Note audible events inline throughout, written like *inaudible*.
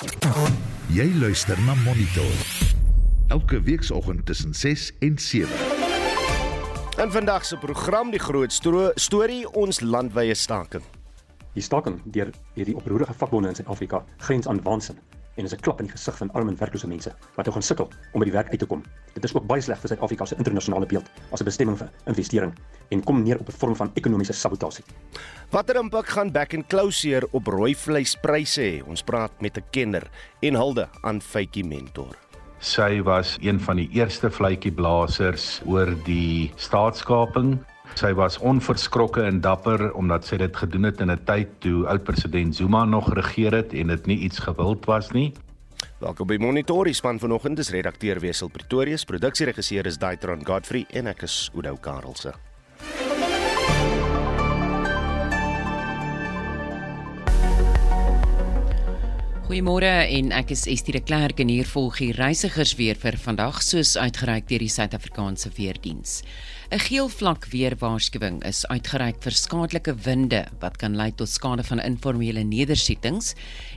Jy luister na Monitor. Elke weekoggend tussen 6 en 7. In vandag se program die groot stro storie ons landwyse staking. Die staking deur hierdie oproerige vakbonde in Suid-Afrika grens aan waansin en is 'n klap in die gesig van arm en werklose mense wat nou gaan sukkel om by die werk uit te kom. Dit is ook baie sleg vir Suid-Afrika se internasionale beeld as 'n bestemming vir investering en kom neer op 'n vorm van ekonomiese sabotasie. Watter impak gaan back and closure op rooi vleispryse hê? Ons praat met 'n kenner en hulde aan Faitjie Mentor. Sy was een van die eerste vletjieblassers oor die staatskaping. Sy was onverskrokke en dapper omdat sy dit gedoen het in 'n tyd toe oud-president Zuma nog regeer het en dit nie iets gewild was nie. Welkom by Monitor. Die span vanoggend is redakteur Wesel Pretorius, produksieregisseur is Daitron Godfrey en ek is Udo Karlse. Goeiemôre en ek is Estie de Klerk en hier volg die reisigers weer vir vandag soos uitgereik deur die Suid-Afrikaanse Weerdiens. 'n Geel vlak weerwaarskuwing is uitgereik vir skadelike winde wat kan lei tot skade van informele nedersettings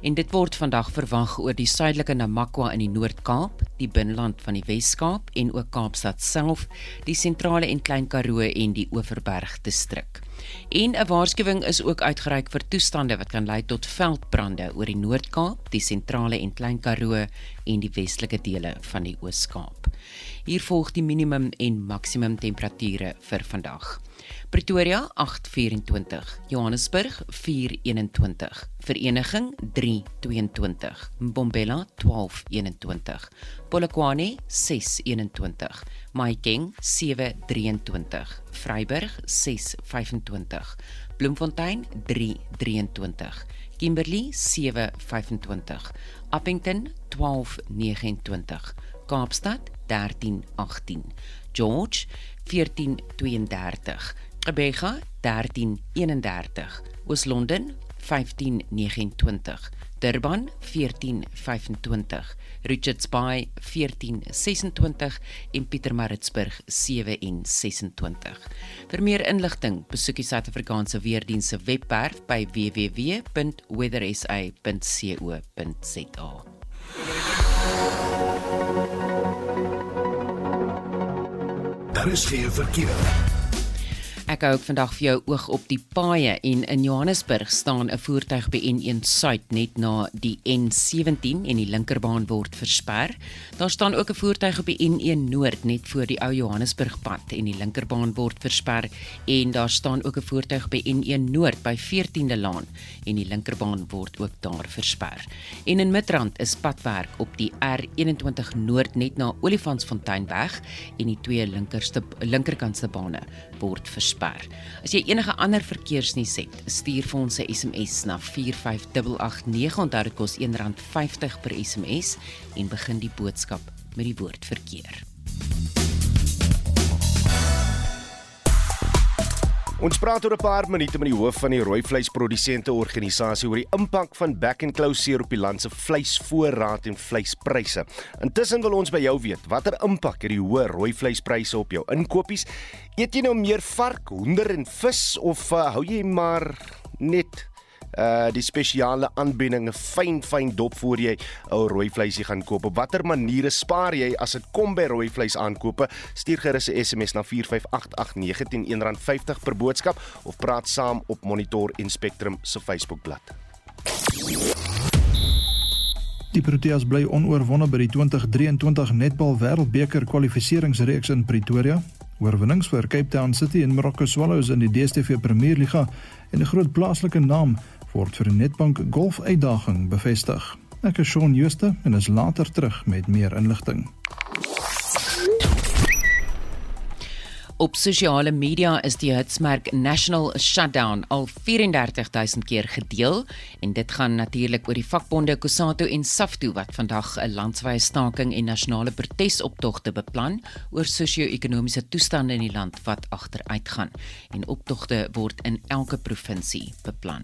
en dit word vandag verwag oor die suidelike Namakwa in die Noord-Kaap, die binneland van die Wes-Kaap en ook Kaapstad self, die sentrale en Klein Karoo en die Oeverberg distrik. En 'n waarskuwing is ook uitgereik vir toestande wat kan lei tot veldbrande oor die Noord-Kaap, die sentrale en Klein Karoo en die westelike dele van die Oos-Kaap. Hier volg die minimum en maksimum temperature vir vandag. Pretoria 824, Johannesburg 421, Vereniging 322, Mbombela 1221, Polokwane 621, Mahikeng 723, Vryburg 625, Bloemfontein 323, Kimberley 725, Appington 1229, Kaapstad 1318, George 1432, Gqeberha 1331, Oos-London 1529, Durban 1425, Richards Bay 1426 en Pietermaritzburg 726. Vir meer inligting, besoek die Suid-Afrikaanse Weerdienste se webwerf by www.weathersa.co.za. Daar is geen verkeer. Ek hou ook vandag vir jou oog op die paaie en in Johannesburg staan 'n voertuig by N1 Suid net na die N17 en die linkerbaan word versper. Daar staan ook 'n voertuig op die N1 Noord net voor die ou Johannesburgpad en die linkerbaan word versper en daar staan ook 'n voertuig by N1 Noord by 14de Laan en die linkerbaan word ook daar versper. En in Midrand is padwerk op die R21 Noord net na Olifantsfonteinweg en die twee linkerste linkerkantste bane word versper. As jy enige ander verkeersnuus het, stuur vir ons 'n SMS na 45889. Onthou dit kos R1.50 per SMS en begin die boodskap met die woord verkeer. Ons praat oor 'n paar minute met die hoof van die rooi vleisprodusente organisasie oor die impak van back and closure op die land se vleisvoorraad en vleispryse. Intussen wil ons by jou weet, watter impak het die hoë rooi vleispryse op jou inkopies? Eet jy nou meer vark, hoender en vis of uh, hou jy maar net uh die spesiale aanbiedinge fyn fyn dop voor jy ou rooi vleisie gaan koop. Op watter maniere spaar jy as dit kom by rooi vleis aankope? Stuur gerus 'n SMS na 45889 teen R1.50 per boodskap of praat saam op Monitor en Spectrum se Facebookblad. Die Proteas bly onoorwonde by die 2023 Netbal Wêreldbeker kwalifikasieringsreeks in Pretoria. Oorwinnings vir Cape Town City en Morocco Swallows in die DStv Premierliga en 'n groot plaaslike naam word vir die Netbank Golf uitdaging bevestig. Ek is Shaun Jooste en is later terug met meer inligting. Op sosiale media is die hitsmerk National Shutdown al 34000 keer gedeel en dit gaan natuurlik oor die vakbonde Kusatu en Safto wat vandag 'n landwyse staking en nasionale protesoptogte beplan oor sosio-ekonomiese toestande in die land wat agteruitgaan. En optogte word in elke provinsie beplan.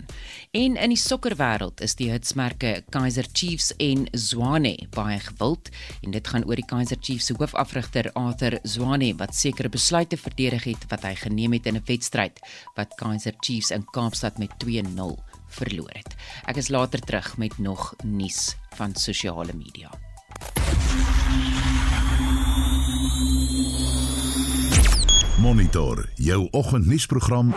En in die sokkerwêreld is die hitsmerke Kaizer Chiefs en Zwane baie gewild en dit gaan oor die Kaizer Chiefs se hoofafrigter Arthur Zwane wat sekere besluite verdedig het wat hy geneem het in 'n wedstryd wat Kaizer Chiefs in Kaapstad met 2-0 verloor het. Ek is later terug met nog nuus van sosiale media. Monitor jou oggendnuusprogram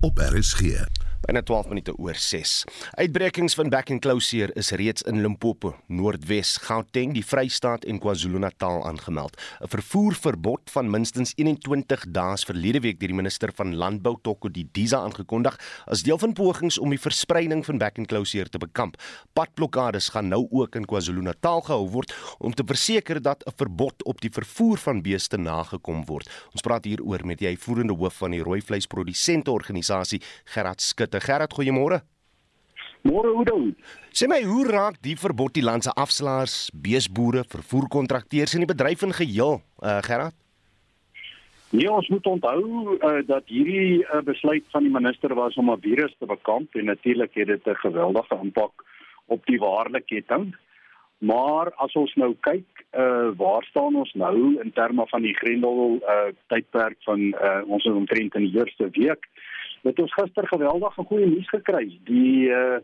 op RSG. Byna 12 minute oor 6. Uitbrekings van back and closure is reeds in Limpopo, Noordwes, Gauteng, die Vrystaat en KwaZulu-Natal aangemeld. 'n Vervoerverbod van minstens 21 dae is verlede week deur die minister van Landbou Tokko Didiza aangekondig as deel van pogings om die verspreiding van back and closure te bekamp. Padblokkades gaan nou ook in KwaZulu-Natal gehou word om te verseker dat 'n verbod op die vervoer van beeste nagekom word. Ons praat hieroor met die uitvoerende hoof van die rooi vleisprodusente organisasie, Gerard Skut te Gerard, goeiemôre. Môre Oudo. Sê my, hoe raak die verbod die land se afslaers, beesboere, vervoerkontrakteurs en die bedryf in geheel, uh, Gerard? Nee, ons moet onthou uh, dat hierdie uh, besluit van die minister was om 'n virus te bekamp en natuurlik het dit 'n geweldige impak op die waardeketting. Maar as ons nou kyk, uh, waar staan ons nou in terme van die Grendel uh, tydperk van uh, ons omtrent in die eerste week? Het ons gister geweldige goeie nuus gekry. Die uh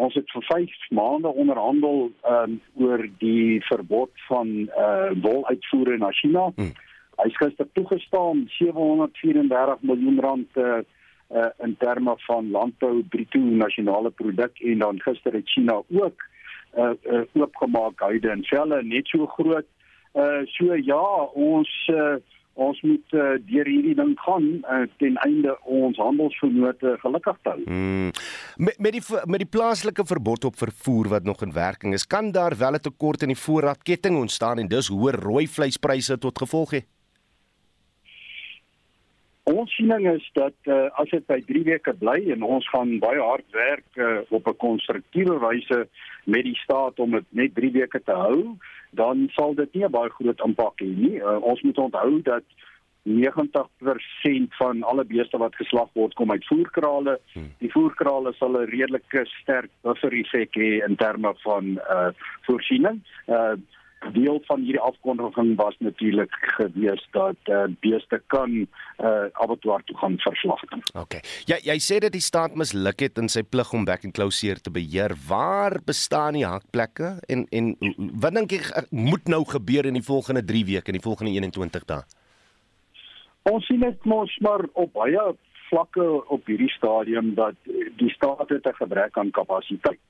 ons het vir 5 maande onderhandel um oor die verbod van uh woluitvoere na China. Hmm. Hy het gister toegestaan 734 miljoen rand uh, uh in terme van landbou bruto nasionale produk en dan gister het China ook uh, uh oopgemaak huide en velle net so groot. Uh so ja, ons uh ons moet uh, deur hierdie ding gaan uh, ten einde ons handelsvernote gelukkig hou. Mm. Met met die met die plaaslike verbod op vervoer wat nog in werking is, kan daar wel 'n tekort in die voorraadketting ontstaan en dus hoër rooi vleispryse tot gevolg hê. Ons siening is dat uh, as dit by 3 weke bly en ons gaan baie hard werk uh, op 'n konstruktiewe wyse met die staat om dit net 3 weke te hou, dan sal dit nie 'n baie groot impak hê nie. Uh, ons moet onthou dat 90% van alle beeste wat geslag word kom uit voerkrale. Hmm. Die voerkrale sal 'n redelike sterk buffer effek hê in terme van uh voorsiening. Uh deel van hierdie afkondiging was natuurlik gewees dat uh, beeste kan uh, abattoir toe gaan verslag. OK. Ja, jy sê dat die staat misluk het in sy plig om back and closure te beheer. Waar bestaan die hakplekke en en wat dink jy uh, moet nou gebeur in die volgende 3 weke, in die volgende 21 dae? Ons sien dit mos maar op baie vlakke op hierdie stadium dat die staat het 'n gebrek aan kapasiteit.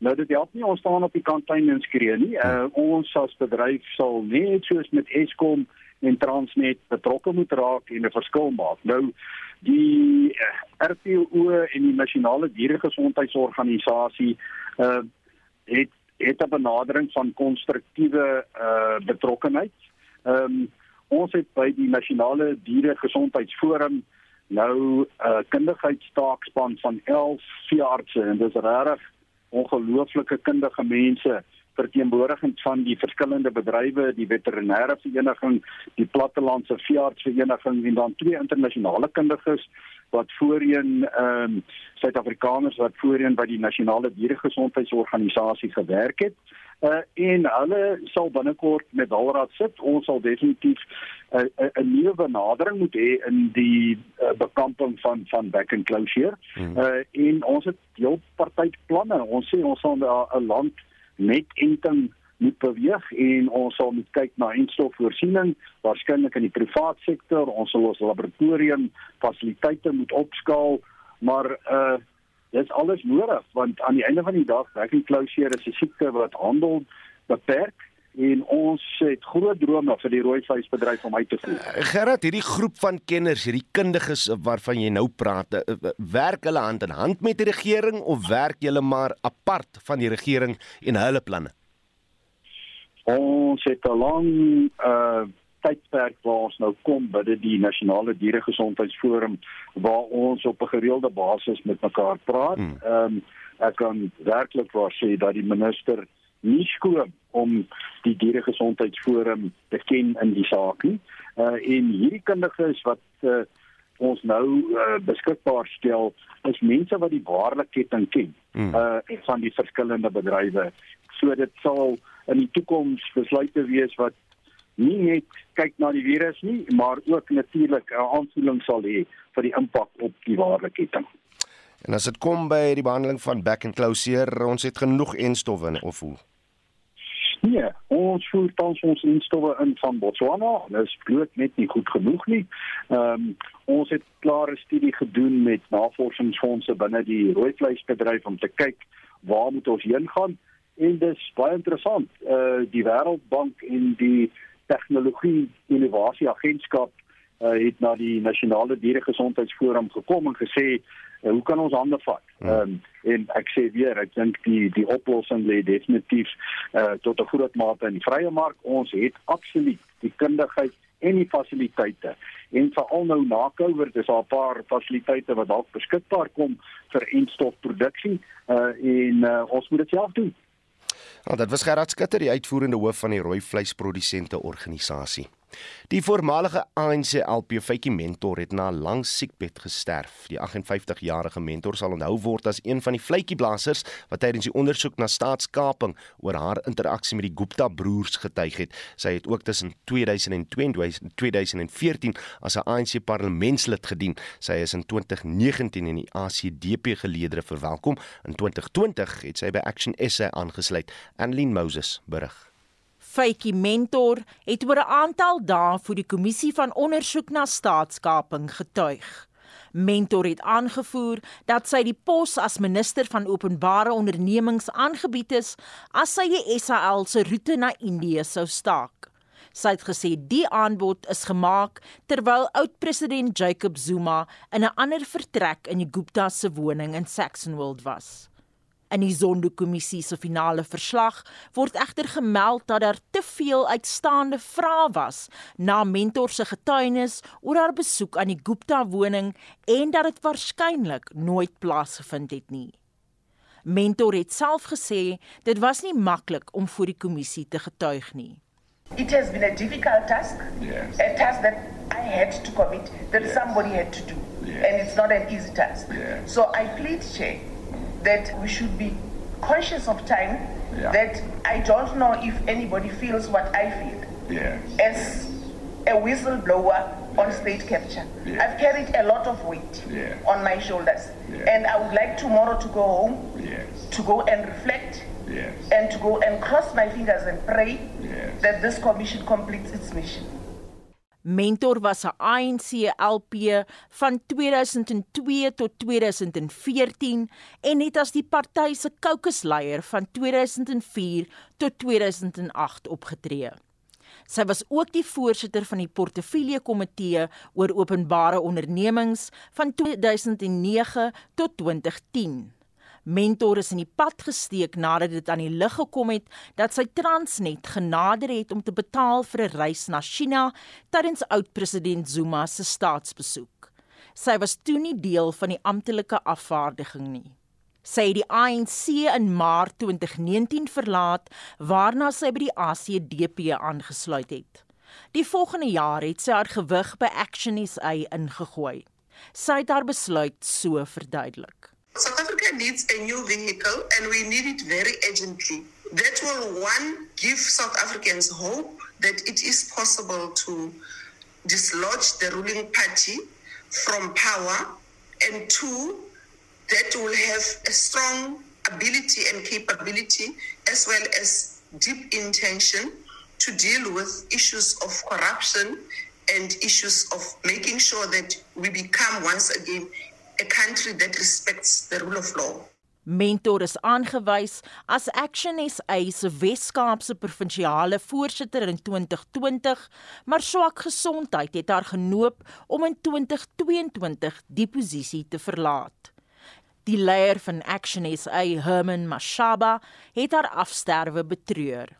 Nou dit help nie ons staan op die kantlyn en skree nie. Uh, ons as bedryf sal net soos met Eskom en Transnet betrokke moet raak en 'n verskil maak. Nou die uh, eh, RPO en die nasionale dieregesondheidsorganisasie uh het het 'n benadering van konstruktiewe uh betrokkenheid. Ehm um, ons het by die nasionale dieregesondheidsforum nou 'n uh, kundigheidstaakspan van 11 veeartse en dis regtig ongelooflike kundige mense verteenwoordigend van die verskillende bedrywe, die veterinêre vereniging, die plattelandse veeartsvereniging en dan twee internasionale kundiges wat voorheen ehm um, Suid-Afrikaners wat voorheen by die nasionale dieregesondheidsorganisasie gewerk het. Uh, en hulle sal binnekort met Dalraad sit. Ons sal definitief 'n uh, 'n uh, nuwe benadering moet hê in die uh, bekamping van van back and closure. Hmm. Uh, en ons het heel party planne. Ons sê ons sal 'n land met enting moet beweeg en ons sal moet kyk na instofvoorsiening waarskynlik in die privaat sektor ons sal ons laboratorium fasiliteite moet opskaal maar uh dis alles nodig want aan die einde van die dag werking closure is 'n siekte wat handel beperk en ons het groot drome vir die rooi vleisbedryf om uit te voer. Uh, Gerard, hierdie groep van kenners, hierdie kundiges waarvan jy nou praat, uh, werk hulle hand in hand met die regering of werk julle maar apart van die regering en hulle planne? Ons het 'n lang uh tydperk waar ons nou kom by die nasionale dieregesondheidsforum waar ons op 'n gereelde basis met mekaar praat. Hmm. Ehm um, ek kan werklik waar sê dat die minister nie skoon om die dieregesondheidsforum te ken in die saak nie. Uh en hierdie kundiges wat uh, ons nou uh, beskikbaar stel is mense wat die waarlikheid ken. Hmm. Uh van die verskillende bedrywe. So dit sal in die toekoms besluite wees wat nie net kyk na die virus nie, maar ook natuurlik 'n aanvoeling sal hê vir die impak op die waarlikheid. En as dit kom by die behandeling van back and seer, ons het genoeg enstowwe of hoe? Nee, ons voer tans ons instowwe in van Botswana. Dit is bloot net nie goed genoeg nie. Ehm um, ons het klare studie gedoen met navorsingsfondse binne die rooi vleisbedryf om te kyk waar moet ons heen gaan en dit is baie interessant. Uh die Wêreldbank en die Tegnologie Innovasie Agentskap uh, het na die nasionale dieregesondheidsforum gekom en gesê uh, hoe kan ons hande vat? Ja. Ehm um, en ek sê weer, ek dink die die oplossing lê definitief uh, tot 'n groot mate in die vrye mark. Ons het absoluut die kundigheid en die fasiliteite. En veral nou na Covid is daar 'n paar fasiliteite wat dalk beskikbaar kom vir enstofproduksie uh, en uh, ons moet dit self doen. Nou, dit was Gerard Skutter, die uitvoerende hoof van die rooi vleisprodusente organisasie. Die voormalige ANC LP Faitjie Mentor het na 'n lang siekbed gesterf. Die 58-jarige mentor sal onthou word as een van die vletjieblassers wat tydens die ondersoek na staatskaping oor haar interaksie met die Gupta broers getuig het. Sy het ook tussen 2002 en 2014 as 'n ANC parlementslid gedien. Sy is in 2019 in die ACDP geleedere verwelkom. In 2020 het sy by Action SA aangesluit. Annelien Moses berig. Faitjie Mentor het oor 'n aantal dae vir die kommissie van ondersoek na staatskaping getuig. Mentor het aangevoer dat sy die pos as minister van openbare ondernemings aangebied is as sy die SAL se roete na Indië sou staak. Sy het gesê die aanbod is gemaak terwyl oud-president Jacob Zuma in 'n ander vertrek in die Gupta se woning in Saxonwold was. In die Zondo-kommissie se finale verslag word egter gemeld dat daar te veel uitstaande vrae was na mentor se getuienis oor haar besoek aan die Gupta woning en dat dit waarskynlik nooit plaasgevind het nie. Mentor het self gesê dit was nie maklik om voor die kommissie te getuig nie. It has been a difficult task. Yes. A task that I had to commit that yes. somebody had to do. Yes. And it's not an easy task. Yes. So I plead chair that we should be conscious of time. Yeah. That I don't know if anybody feels what I feel. Yes. As a whistleblower on state capture. Yes. I've carried a lot of weight on my shoulders. And I would like tomorrow to go home, yes. to go and reflect, yes. and to go and cross my fingers and pray that this commission completes its mission. Mentor was 'n ANC LP van 2002 tot 2014 en het as die party se kokesleier van 2004 tot 2008 opgetree. Sy was ook die voorsitter van die portefeulje komitee oor openbare ondernemings van 2009 tot 2010. Mentor is in die pad gesteek nadat dit aan die lig gekom het dat sy Transnet genader het om te betaal vir 'n reis na China tydens oud-president Zuma se staatsbesoek. Sy was toe nie deel van die amptelike afvaardiging nie. Sy het die ANC in Maart 2019 verlaat waarna sy by die ACDP aangesluit het. Die volgende jaar het sy haar gewig by Action SA ingegooi. Sy het haar besluit so verduidelik. South Needs a new vehicle and we need it very urgently. That will, one, give South Africans hope that it is possible to dislodge the ruling party from power, and two, that will have a strong ability and capability as well as deep intention to deal with issues of corruption and issues of making sure that we become once again a country that respects the rule of law. Mentor is aangewys as Action SA se Wes-Kaapse provinsiale voorsitter in 2020, maar swak gesondheid het haar genoop om in 2022 die posisie te verlaat. Die leier van Action SA, Herman Mashaba, het haar afsterwe betreur.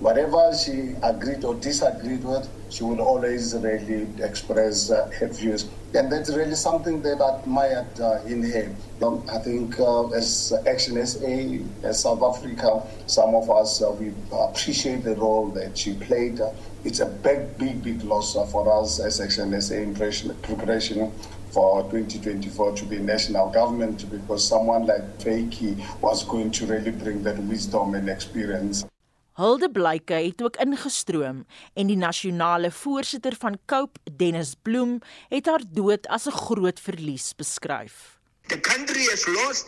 Whatever she agreed or disagreed with, she would always really express uh, her views. And that's really something that I admired uh, in her. Um, I think uh, as Action SA, as South Africa, some of us, uh, we appreciate the role that she played. it's a big, big, big loss for us as Action SA in preparation for 2024 to be national government because someone like Feiki was going to really bring that wisdom and experience. Hulde Blyke het ook ingestroom en die nasionale voorsitter van Cope, Dennis Bloem, het haar dood as 'n groot verlies beskryf. The country has lost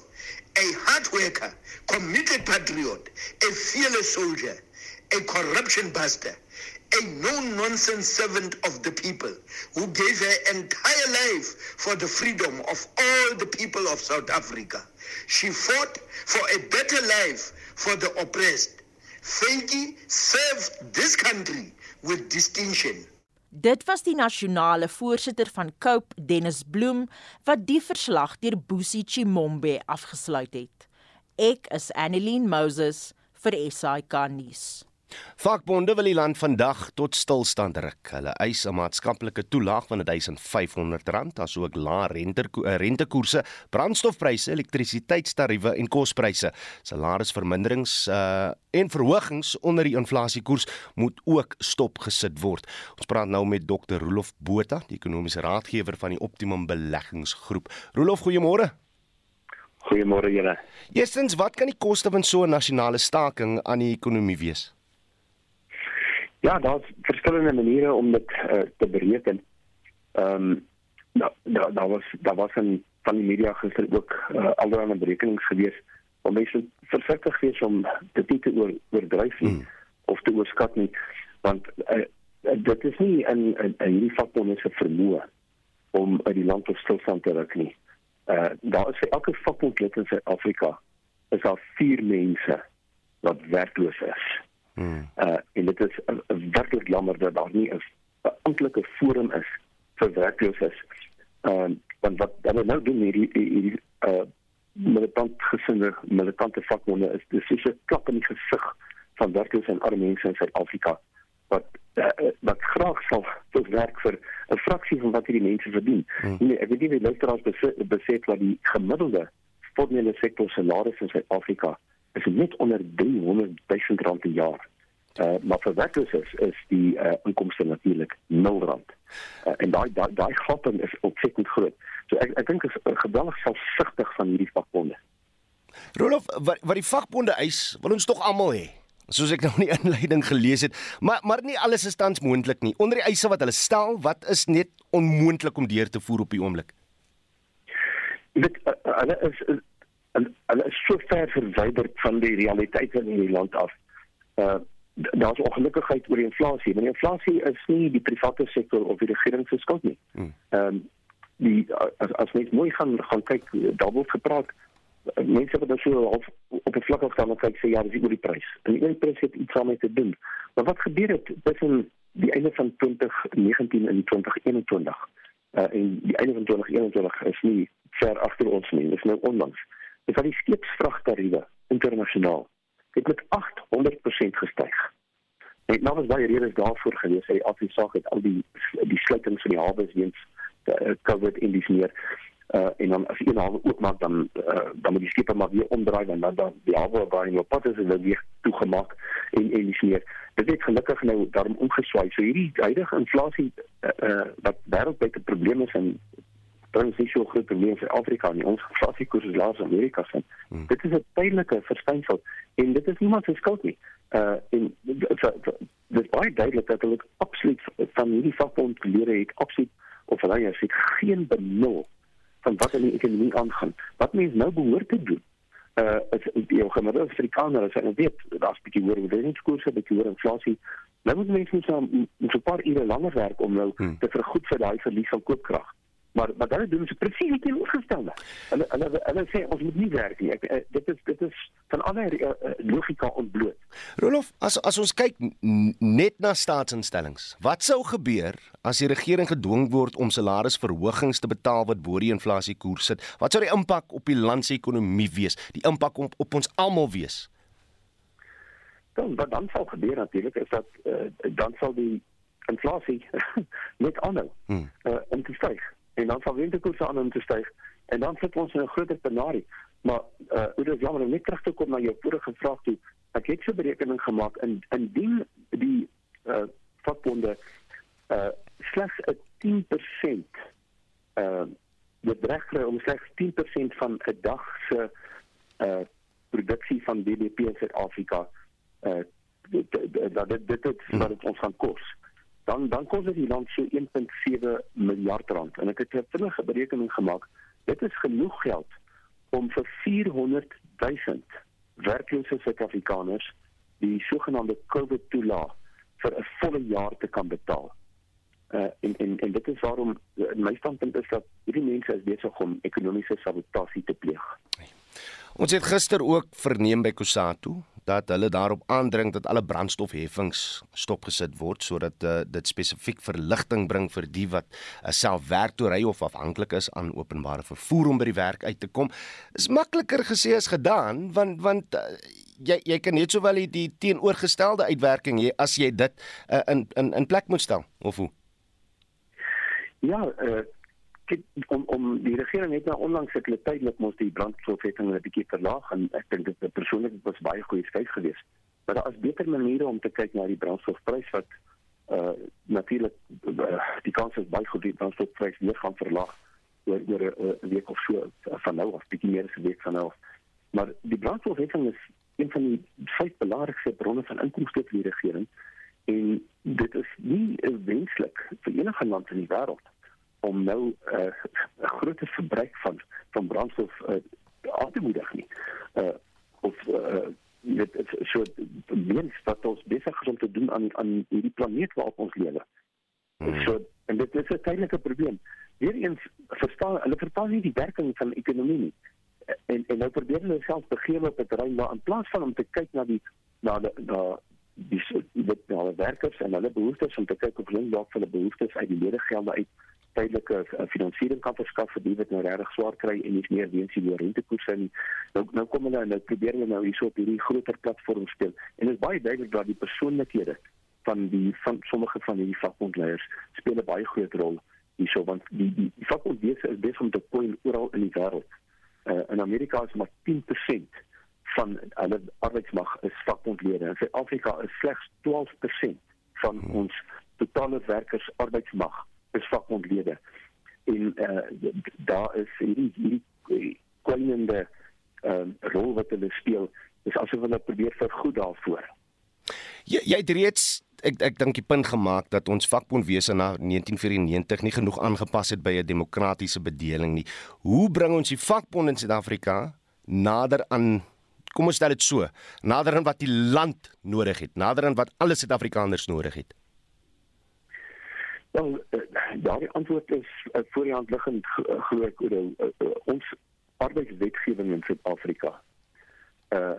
a hard worker, committed patriot, a fearless soldier, a corruption buster, a no-nonsense servant of the people who gave her entire life for the freedom of all the people of South Africa. She fought for a better life for the oppressed. Feki served this country with distinction. Dit was die nasionale voorsitter van Cope, Dennis Bloem, wat die verslag deur Boesie Chimombe afgesluit het. Ek is Annelien Moses vir SAK nuus. Vakbonde wil die land vandag tot stilstand ruk. Hulle eis 'n maatskaplike toelaag van R1500, asook lae rente eh, rentekoerse, brandstofpryse, elektrisiteitstariewe en kospryse. Salarisverminderings uh, en verhogings onder die inflasiekoers moet ook stopgesit word. Ons praat nou met Dr. Rolof Botha, die ekonomiese raadgewer van die Optimum Beleggingsgroep. Rolof, goeiemôre. Goeiemôre julle. Eerstens, wat kan die koste van so 'n nasionale staking aan die ekonomie wees? Ja, daar's verskillende maniere om dit uh, te bereken. Ehm um, daar daar da was daar was 'n van die media gister ook uh, allerlei berekenings gewees om mense versigtig wees om dit nie te oor, oordryf nie hmm. of te oorskat nie want uh, dit is nie 'n 'n hierdie vakbonde se vermoë om uit die land tot stilstand te ruk nie. Uh daar is vir elke vakbond lid in Suid-Afrika is daar 4 mense wat werkloos is. Hmm. Uh en dit is uh, werklik jammer dat daar nie 'n amptelike forum is vir werkloses. Ehm uh, want wat hulle nou doen hierdie hierdie uh militant gesinde militante vakbonde is dis so 'n klap in die gesig van werklose en arme mense in Suid-Afrika wat uh, wat graag sal tot werk vir 'n fraksie van wat hierdie mense verdien. Hmm. Nee, ek weet nie wie luisteraars besef dat die gemiddelde formele sektor salaris in Suid-Afrika is net onder 300 000 rand per jaar. Uh, maar vir werklooses is die uh, inkomste natuurlik 0 rand. Uh, en daai daai daai gaping is ontsettend groot. So ek ek dink is geweldig selfsugtig van hierdie vakbonde. Rolof wat wat die vakbonde eis, wil ons tog almal hê. Soos ek nou in die *laughs* inleiding gelees het, maar maar nie alles is tans moontlik nie. Onder die eise wat hulle stel, wat is net onmoontlik om deur te voer op die oomblik? Dit hulle is hulle is so ver verwyderd van die realiteit in hierdie land af. Uh daar's ongelukkigheid oor die inflasie. Maar die inflasie is nie die private sektor of die regering se skuld nie. Hmm. Ehm um, die as as mens mooi gaan gaan kyk, daar word gepraat mense wat dan so op op 'n vlak afstaan en kyk sê ja, dis oor die prys. En die prys het iets daarmee te doen. Maar wat gebeur het tussen die einde van 2019 en 2021? Uh, en die einde van 2021 is nie ver agter ons nie. Dis nou onlangs. Dis al die skeepsvragtariewe internasionaal het met 800% gestyg. En nou was baie redes daarvoor gewees. Hy afsaak het al die die sluitings van die hawe weens uh, COVID en dis meer uh en dan as een hawe oopmaak dan uh, dan moet die skepe maar weer omdraai en dan dan die hawe waar hy op pad is en weer toegemaak en en dis meer. Dit het gelukkig nou daarom omgeswaai. So hierdie huidige inflasie uh, uh wat wêreldwyd 'n probleem is en dan is so groot probleem vir Afrika nie. Ons inflasiekoers is laer as Amerika se. Hmm. Dit is 'n tydelike verskynsel en dit is niemand se skuld nie. Uh en dit is baie duidelik dat hulle absoluut van hierdie vakbond geleer het absoluut of hulle het geen benul van wat in die ekonomie aangaan. Wat mense nou behoort te doen uh is die gemiddelde Afrikaner as hy weet daar's bietjie hoër inflasiekoerse, 'n bietjie hoër inflasie. Nou moet mense net so 'n paar ure langer werk om nou hmm. te vergoed vir daai verlies van koopkrag. Maar maar dan doen ze precies het teenoorgestelde. En en hulle sê ons moet nie werk nie. Ek, ek, dit is dit is van alle uh, logika ontbloot. Rolof, as as ons kyk net na staatsinstellings, wat sou gebeur as die regering gedwing word om salarisverhogings te betaal wat bo die inflasiekoers sit? Wat sou die impak op die land se ekonomie wees? Die impak op op ons almal wees? Dan wat dan sal gebeur natuurlik is dat uh, dan sal die inflasie *laughs* net aanhou hmm. uh, om te styg en dan sal rentekoerse aan om te styg en dan sit ons in 'n groter penarie. Maar uh hoe dit jammer om net terug te kom na jou vorige vraag toe. Ek het so berekening gemaak in indien die uh vakbonde uh slegs 'n 10% uh bedrag kry om slegs 10% van 'n dag se uh produksie van BBP in Suid-Afrika uh dit dit dit dit wat dit ons gaan kos. Uh dan dan kos dit die land so 1.7 miljard rand en ek het 'n vinnige berekening gemaak Dit is genoeg geld om vir 400 000 werklose Suid-Afrikaners die sogenaamde COVID toelaag vir 'n volle jaar te kan betaal. Uh en en en dit is waarom my standpunt is dat hierdie mense is besig om ekonomiese sabotasie te pleeg. Ons het gister ook verneem by Kusatu dat hulle daarop aandring dat alle brandstofheffings stopgesit word sodat uh, dit spesifiek verligting bring vir die wat uh, self werk toe ry of afhanklik is aan openbare vervoer om by die werk uit te kom. Is makliker gesê as gedaan want want uh, jy jy kan net sowel die, die teenoorgestelde uitwerking hê as jy dit uh, in in in plek moet stel of hoe? Ja, uh, kyk om om die regering het nou onlangs het hulle tydelik mos die brandstofheffing 'n bietjie verlaag en ek dink dit persoonlik was baie goeie skryf geweest. Maar daar is beter maniere om te kyk na die brandstofprys wat uh natuurlik uh, die kans is baie goed die brandstofprys weer gaan verlaag oor oor 'n week of so van nou af, bietjie meer as 'n week van nou af. Maar die brandstofheffing is een van die vyf belangrikste bronne van inkomste vir die regering en dit is nie wenslik vir enige land in die wêreld om nou 'n uh, groot verbruik van van brandstof uh, aan te moedig nie. Uh of uh is so mens wat ons besig is om te doen aan aan hierdie planeet waarop ons lewe. Hmm. So en dit is 'n tydelike probleem. Weereens verstaan hulle verstaan nie die werking van ekonomie nie. En en nou probeer hulle self begeer op het terrein maar in plaas van om te kyk na die na die na die dit na die werkers en hulle behoeftes om te kyk of hulle dalk hulle behoeftes uit die ledegelde uit tydelike uh, finansiering kan verskaf vir die wat nou regtig swaar kry en nie meer weens die hoë rentekoerse nie. Nou nou kom hulle nou probeer hulle nou hierso op hierdie groter platform speel. En dit is baie duidelik dat die persoonlikhede van die van sommige van hierdie vakbondleiers speel 'n baie groot rol hierso want die die, die vakbondwese is besig om te poen oral in die wêreld. Uh, in Amerika is maar 10% van hulle arbeidsmag is vakbondlede. In Suid-Afrika is slegs 12% van hmm. ons totale werkers arbeidsmag is vakbondlede. En eh uh, daar is hierdie hierdie kwynende ehm uh, rol wat hulle speel. Dis asof hulle probeer vergoed daarvoor. Jy jy het reeds ek ek dink die punt gemaak dat ons vakbondwese na 1994 nie genoeg aangepas het by 'n demokratiese bedeling nie. Hoe bring ons die vakbond in Suid-Afrika nader aan kom ons stel dit so, nader aan wat die land nodig het, nader aan wat alle Suid-Afrikaners nodig het? Wel, uh, daardie antwoord is uh, voor die hand liggend uh, glo ek oor uh, uh, ons arbeidswetgewing in Suid-Afrika. Uh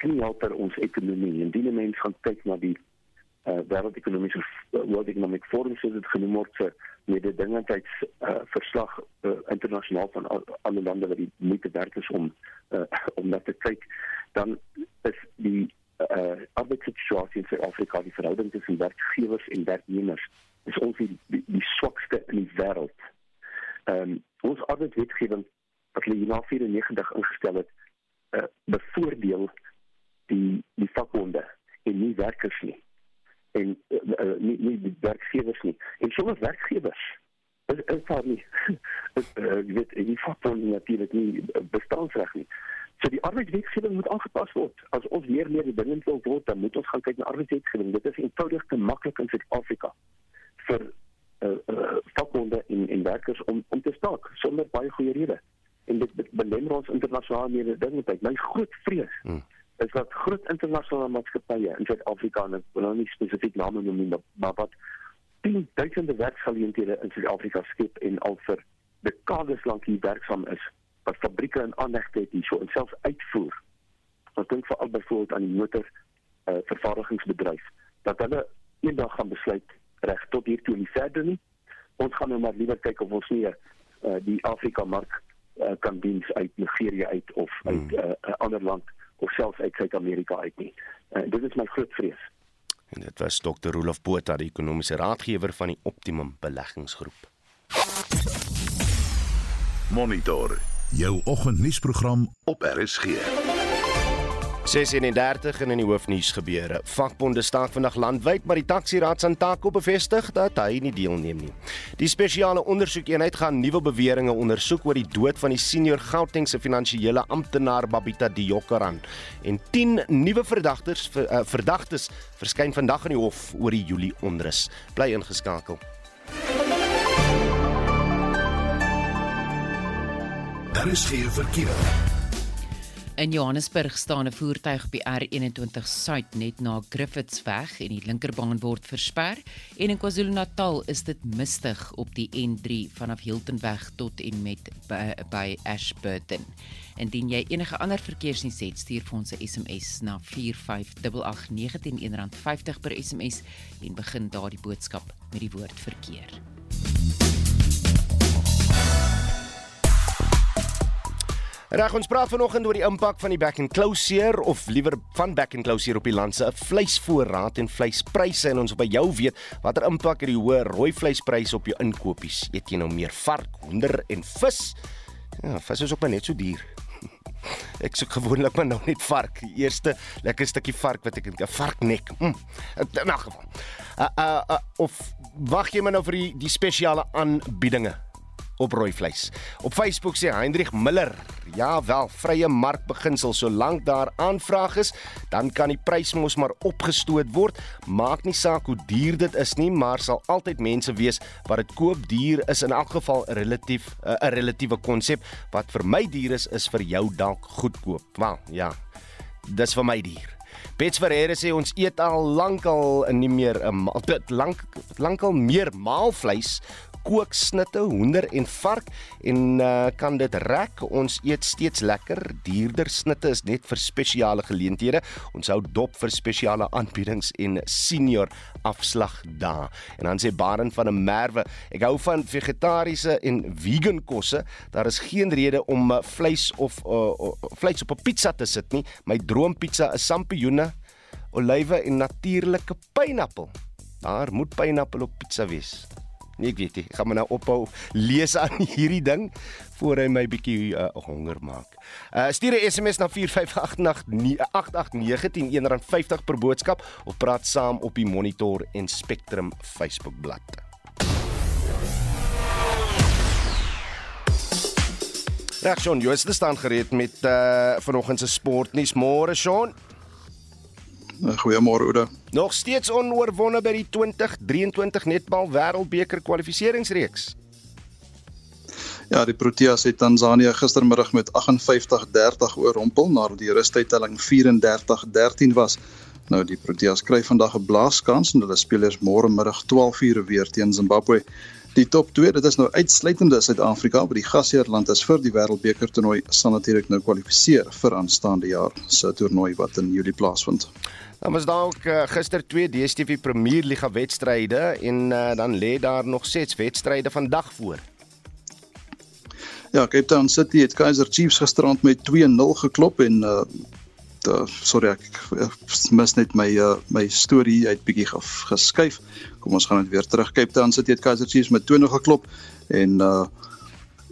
kan help vir ons ekonomie. Indien mense gaan kyk na die uh wêreldekonomiese World Economic Forum se dit genoem word vir met die dingendheids uh verslag uh, internasionaal van al, alle lande wat die moeite werd is om uh, om net te kyk, dan is die uh arbeidssituasie in Suid-Afrika, die verhouding tussen werkgewers en werknemers is ons die, die, die swakste in die wêreld. Ehm um, ons arbeidswetgewing wat hulle na 94 ingestel het, uh, bevoordeel die die vakbonde en nie werkers nie. En uh, uh, nie nie die werkgewers nie. En sommige werkgewers is is daar nie *laughs* is uh, weet die vakbonde natuurlik nie bestaansreg nie. So die arbeidswetgewing moet aangepas word. As ons meer meer dinge wil word, dan moet ons gaan kyk na arbeidswetgewing. Dit is eenvoudig te maklik in Suid-Afrika vir uh, uh, vakbonde en en werkers om om te staak sonder baie goeie redes. En dit, dit belemmer ons internasionale mededingendheid. My groot vrees hmm. is dat groot internasionale maatskappye in Suid-Afrika en ek wil nou nie spesifiek name noem nie, maar wat duisende werksgeleenthede in Suid-Afrika skep en al vir dekades lank hier werksaam is, wat fabrieke en aanlegte het hier so en selfs uitvoer. Ek dink veral byvoorbeeld aan die motor uh, vervaardigingsbedryf dat hulle eendag gaan besluit reg tot hier toe nie verder nie. Ons gaan nou maar liewer kyk of ons nie uh, die Afrika mark uh, kan diens uit Nigerië uit of uit 'n hmm. uh, ander land of selfs uit Suid-Amerika uit nie. Uh, dit is my groot vrees. En dit was Dr. Rolof Botha, die ekonomiese raadgewer van die Optimum Beleggingsgroep. Monitor jou oggendnuusprogram op RSG. 36 in die hoofnuus gebeure. Vakbonde staak vandag landwyd, maar die taksieraad se Antako bevestig dat hy nie deelneem nie. Die spesiale ondersoekeenheid gaan nuwe beweringe ondersoek oor die dood van die senior Gautengse finansiële amptenaar Babita Diokaran en 10 nuwe verdagtes uh, verdagtes verskyn vandag in die hof oor die Julie onrus. Bly ingeskakel. Daar is geen verkeer. In Johannesburg staan 'n voertuig op die R21 Suid net na Griffithsweg en die linkerbaan word versper en in KwaZulu-Natal is dit mistig op die N3 vanaf Hiltonweg tot en met by, by Ashburton. Indien jy enige ander verkeersnuus het, stuur vir ons 'n SMS na 45889 R1.50 per SMS en begin daardie boodskap met die woord verkeer. Reg, ons praat vanoggend oor die impak van die back and closure of liewer van back and closure op die land se vleisvoorraad en vleispryse en ons wil by jou weet watter impak het die hoë rooi vleispryse op jou inkopies? Eet jy nou meer vark, hoender en vis? Ja, vis is ook maar net so duur. *laughs* Ek soek gewoonlik maar nou net vark. Die eerste lekker stukkie vark wat ek 'n varknek. Mm. In elk geval. Uh, uh, uh, of wag jy maar nou vir die, die spesiale aanbiedinge? Op rooi vleis. Op Facebook sê Hendrik Miller, ja wel, vrye markbeginsel solank daar aanvraag is, dan kan die prys mos maar opgestoot word. Maak nie saak hoe duur dit is nie, maar sal altyd mense wees wat dit koop. Duur is in elk geval relatief eh, 'n relatiewe konsep. Wat vir my duur is, is vir jou dalk goedkoop. Wel, ja. Dis vir my duur. Bets Ferreira sê ons eet al lankal nie meer 'n dit lank lankal meer maalvleis kooksnitte, hoender en vark en uh, kan dit rek. Ons eet steeds lekker. Dierder snitte is net vir spesiale geleenthede. Ons hou dop vir spesiale aanbiedings en senior afslag daar. En dan sê Baren van 'n Merwe, ek hou van vegetariese en vegan kosse. Daar is geen rede om uh, vleis of uh, uh, vleis op 'n pizza te sit nie. My droompizza is sampioene, olywe en natuurlike pineappel. Daar moet pineappel op pizza wees. Nee, ek weet nie. Ek gaan maar nou ophou lees aan *laughs* hierdie ding voor hy my bietjie uh, honger maak. Uh stuur 'n SMS na 4588910 R50 per boodskap of praat saam op die Monitor en Spectrum Facebook bladsy. Sean, jy is staan gereed met uh vanoggend se sportnuus. Môre, Sean. Eh, goeiemôre Oude. Nog steeds onoorwonde by die 2023 netbal wêreldbeker kwalifikasieringsreeks. Ja, die Proteas het Tansanië gistermiddag met 58-30 oorrompel nadat die rustydtelling 34-13 was. Nou die Proteas kry vandag 'n blaaskans en hulle spelers môre middag 12:00 weer teen Zimbabwe. Die top 2, dit is nou uitsluitende Suid-Afrika, maar die gasheerland is vir die Wêreldbeker toernooi sal natuurlik nou kwalifiseer vir aanstaande jaar se toernooi wat in Julie plaasvind. Dan was daar ook uh, gister twee DStv Premier Liga wedstryde en uh, dan lê daar nog ses wedstryde vandag voor. Ja, Cape Town City het Kaizer Chiefs gisterand met 2-0 geklop en uh, uh sorry ek, ek mis net my uh my storie uit bietjie geskuif. Kom ons gaan net weer terug. Cape Town City het Kaizer Chiefs met 2-0 geklop en uh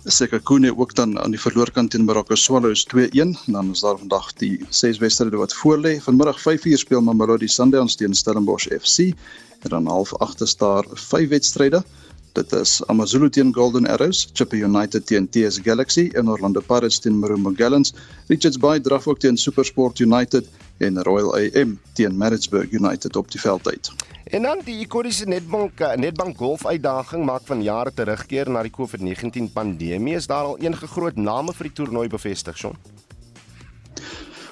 Sekakune ook dan aan die verloorkant teen Morocco Swallows 2-1 en dan is daar vandag die ses wedstryde wat voorlê. Vanmiddag 5:00 speel Mamelodi Sundowns teen Stellenbosch FC en dan half 8 is daar vyf wedstryde. Dit is AmaZulu teen Golden Arrows, Chippa United teen TS Galaxy en Orlando Pirates teen Marumba Gallants. Richards Bay draf ook teen SuperSport United en Royal AM teen Maritzburg United op die veld uit. En dan die ikoniese Netbank eh, Netbank Golf uitdaging maak van jare terugkeer na die COVID-19 pandemie. Is daar al enige groot name vir die toernooi bevestig, Shaun?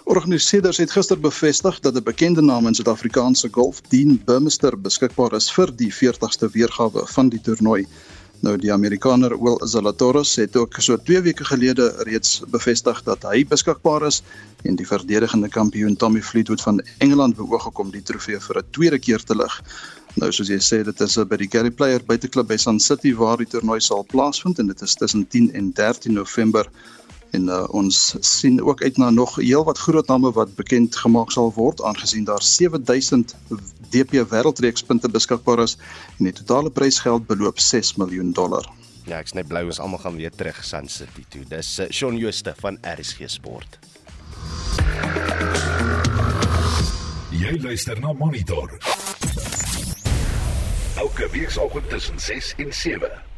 Organiseerders het gister bevestig dat 'n bekende naam in Suid-Afrikaanse golf, Dean Burmester, beskikbaar is vir die 40ste weergawe van die toernooi. Nou die Amerikaner Will Zalatoris het ook so 2 weke gelede reeds bevestig dat hy beskikbaar is en die verdedigende kampioen Tommy Fleetwood van Engeland beoog gekom die trofee vir 'n tweede keer te lig. Nou soos jy sê, dit is by die Gary Player buiteklub by Sun City waar die toernooi sal plaasvind en dit is tussen 10 en 13 November en uh, ons sien ook uit na nog heelwat groot name wat bekend gemaak sal word aangesien daar 7000 DP wêreldreekspunte beskikbaar is en die totale prysgeld beloop 6 miljoen dollar. Ja, ek's net bly ons almal gaan weer terug Sun City toe. Dis uh, Shaun Jooste van RSG Sport. Jy luister na Monitor. Elke weekoggend tussen 6 en 7.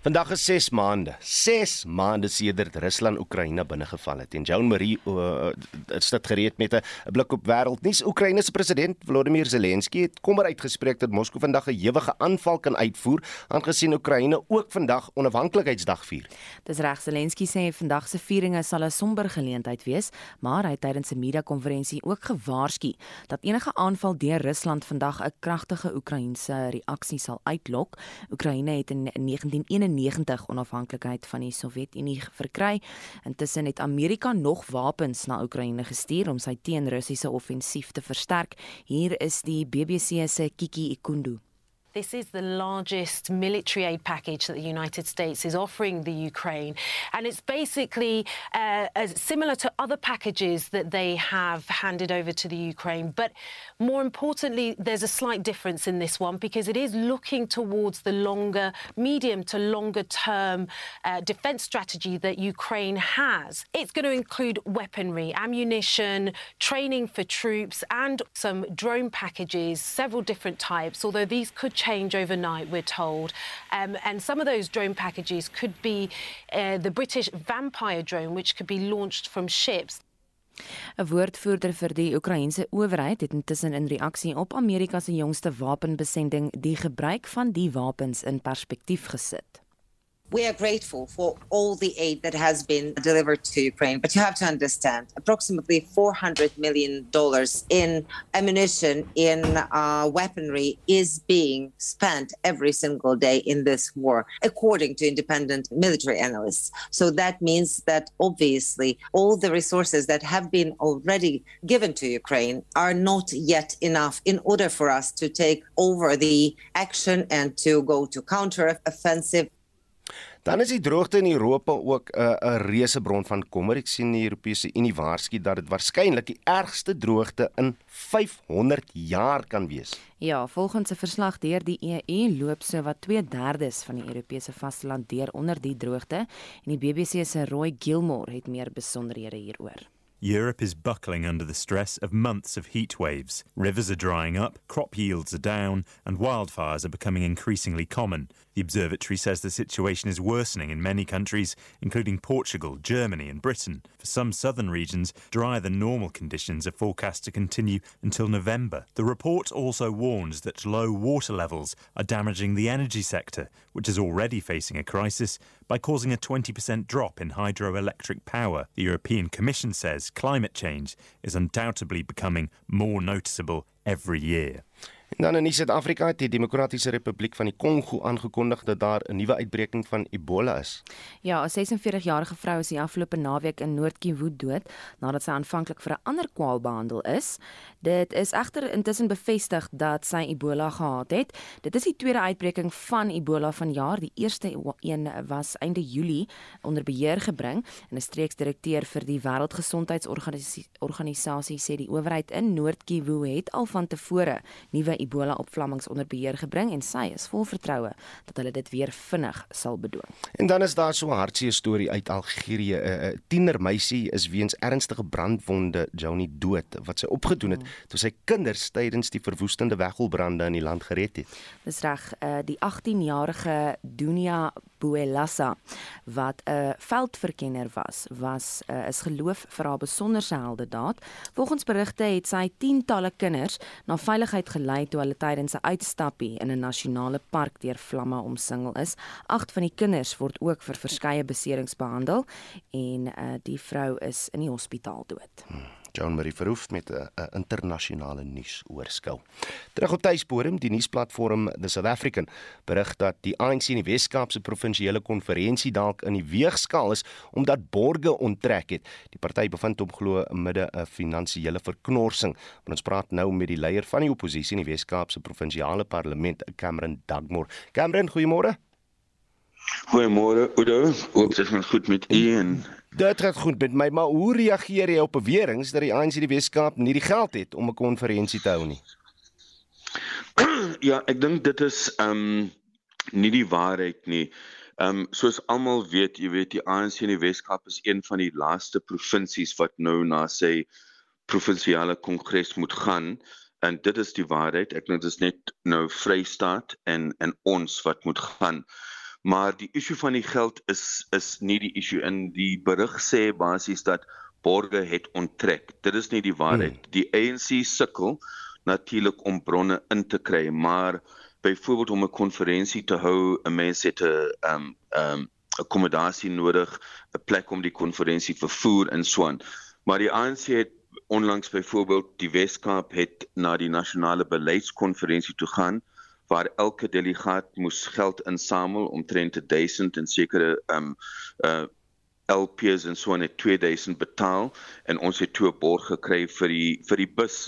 Vandag is 6 maande. 6 maande sedert Rusland Oekraïne binnegeval het. En Jean Marie uh, is dit gereed met 'n blik op wêreldnuus. Oekraïne se president Volodymyr Zelensky het kommer uitgespreek dat Moskou vandag 'n ewige aanval kan uitvoer, aangesien Oekraïne ook vandag onafhanklikheidsdag vier. Dis reg, Zelensky sê vandag se vieringe sal 'n somber geleentheid wees, maar hy het tydens 'n media-konferensie ook gewaarsku dat enige aanval deur Rusland vandag 'n kragtige Oekraïense reaksie sal uitlok. Oekraïne het in 1991 1991 onafhanklikheid van die Sowjetunie verkry. Intussen het Amerika nog wapens na Oekraïne gestuur om sy teen-Russiese offensief te versterk. Hier is die BBC se Kiki Ikundu. This is the largest military aid package that the United States is offering the Ukraine. And it's basically uh, similar to other packages that they have handed over to the Ukraine. But more importantly, there's a slight difference in this one because it is looking towards the longer, medium to longer term uh, defense strategy that Ukraine has. It's going to include weaponry, ammunition, training for troops, and some drone packages, several different types, although these could change overnight, we're told. Um, and some of those drone packages could be uh, the British Vampire drone, which could be launched from ships. 'n Woordvoerder vir die Oekraïense owerheid het intussen in reaksie op Amerika se jongste wapenbesending die gebruik van die wapens in perspektief gesit. We are grateful for all the aid that has been delivered to Ukraine, but you have to understand approximately $400 million in ammunition, in uh, weaponry is being spent every single day in this war, according to independent military analysts. So that means that obviously all the resources that have been already given to Ukraine are not yet enough in order for us to take over the action and to go to counter offensive Dan is die droogte in Europa ook 'n uh, 'n reuse bron van kommer. Ek sien die Europese Unie waarsku dat dit waarskynlik die ergste droogte in 500 jaar kan wees. Ja, volgens 'n verslag deur die EU loop so wat 2/3 van die Europese vasteland deur onder die droogte en die BBC se Roy Gilmore het meer besonderhede hieroor. Europe is buckling under the stress of months of heat waves. Rivers are drying up, crop yields are down, and wildfires are becoming increasingly common. The observatory says the situation is worsening in many countries, including Portugal, Germany, and Britain. For some southern regions, drier than normal conditions are forecast to continue until November. The report also warns that low water levels are damaging the energy sector, which is already facing a crisis, by causing a 20% drop in hydroelectric power. The European Commission says climate change is undoubtedly becoming more noticeable every year. En dan in Suid-Afrika het die Demokratiese Republiek van die Kongo aangekondig dat daar 'n nuwe uitbreking van Ebola is. Ja, 'n 46-jarige vrou is die afgelope naweek in Noord-Kivu dood nadat sy aanvanklik vir 'n ander kwaal behandel is. Dit is egter intussen bevestig dat sy Ebola gehad het. Dit is die tweede uitbreking van Ebola vanjaar. Die eerste een was einde Julie onder beheer gebring en 'n streeksdirekteur vir die Wêreldgesondheidsorganisasie sê die owerheid in Noord-Kivu het al van tevore nuwe Ebola opvlammings onder beheer gebring en sy is vol vertroue dat hulle dit weer vinnig sal bedwing. En dan is daar so 'n hartseer storie uit Algerië. 'n Tienermeisie is weens ernstige brandwonde Johnny dood wat sy opgedoen het toe sy kinders tydens die verwoestende wegholbrande in die land gered het. Dis reg, uh, die 18-jarige Dunia Boelassa wat 'n veldverkenner was, was uh, is geloof vir haar besonderse heldedaad. Volgens berigte het sy tientalle kinders na veiligheid gelei toe hulle tydens 'n uitstappie in 'n nasionale park deur vlamme omsingel is. Agt van die kinders word ook vir verskeie beserings behandel en uh, die vrou is in die hospitaal dood. Hmm. Joan Marie Verhoef met 'n internasionale nuusoorskil. Terug op tuisbodem, die nuusplatform The South African berig dat die ANC in die Wes-Kaapse provinsiale konferensie dalk in die weegskaal is omdat borge onttrek het. Die party bevind hom glo midde 'n finansiële verknorsing. Ons praat nou met die leier van die oppositie in die Wes-Kaapse provinsiale parlement, Cameron Dugmore. Cameron, goeiemôre. Goeiemôre Oudo, hoop dit gaan goed met u en Dit gaan goed met my, maar hoe reageer jy op beweringe dat die ANC die Weskaap nie die geld het om 'n konferensie te hou nie? Ja, ek dink dit is ehm um, nie die waarheid nie. Ehm um, soos almal weet, jy weet die ANC in die Weskaap is een van die laaste provinsies wat nou na sy provinsiale kongres moet gaan en dit is die waarheid. Ek dink dit is net nou Vrystaat en en ons wat moet gaan. Maar die issue van die geld is is nie die issue in die berig sê basies dat borge het onttrek. Dit is nie die waarheid. Hmm. Die ANC sukkel natuurlik om bronne in te kry, maar byvoorbeeld om 'n konferensie te hou, 'n mens het 'n ehm um, ehm um, akkommodasie nodig, 'n plek om die konferensie vervoer en so aan. Maar die ANC het onlangs byvoorbeeld die Weskaap het na die nasionale beleidskonferensie toe gaan waar elke delegaat moes geld insamel omtrent 1000 en sekere ehm um, uh LPs en so net 2000 betaal en ons het toe 'n borg gekry vir die vir die bus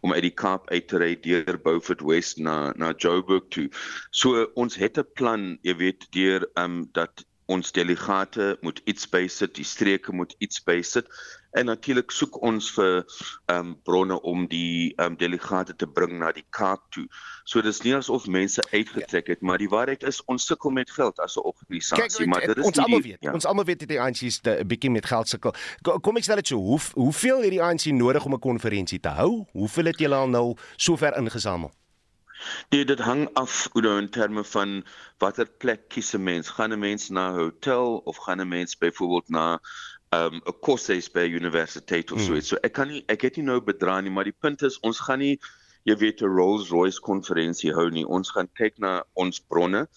om uit die Kaap uit te ry deur Beaufort West na na Joburg toe. So ons het 'n plan, jy weet, deur ehm um, dat ons delegate moet iets bysit, die streke moet iets bysit en natuurlik soek ons vir ehm um, bronne om die ehm um, delegate te bring na die Kaap toe. So dis nie asof mense uitgetrek het, maar die waarheid is ons sukkel met geld as 'n organisasie, maar dit is ons almal weet. Ja. Ons almal weet dit die ANC is 'n bietjie met geld sukkel. Kom ek stel dit so, hoe hoeveel het die ANC nodig om 'n konferensie te hou? Hoeveel het julle al nou sover ingesamel? Nee, dit hang af nou in terme van watter plek kies 'n mens. Gaan 'n mens na 'n hotel of gaan 'n mens byvoorbeeld na um, 'n um, koshuis by universiteit of so iets. Hmm. So ek kan nie ek het nie nou bedra nie, maar die punt is ons gaan nie jy weet 'n Rolls-Royce konferensie hou nie. Ons gaan kyk na ons bronne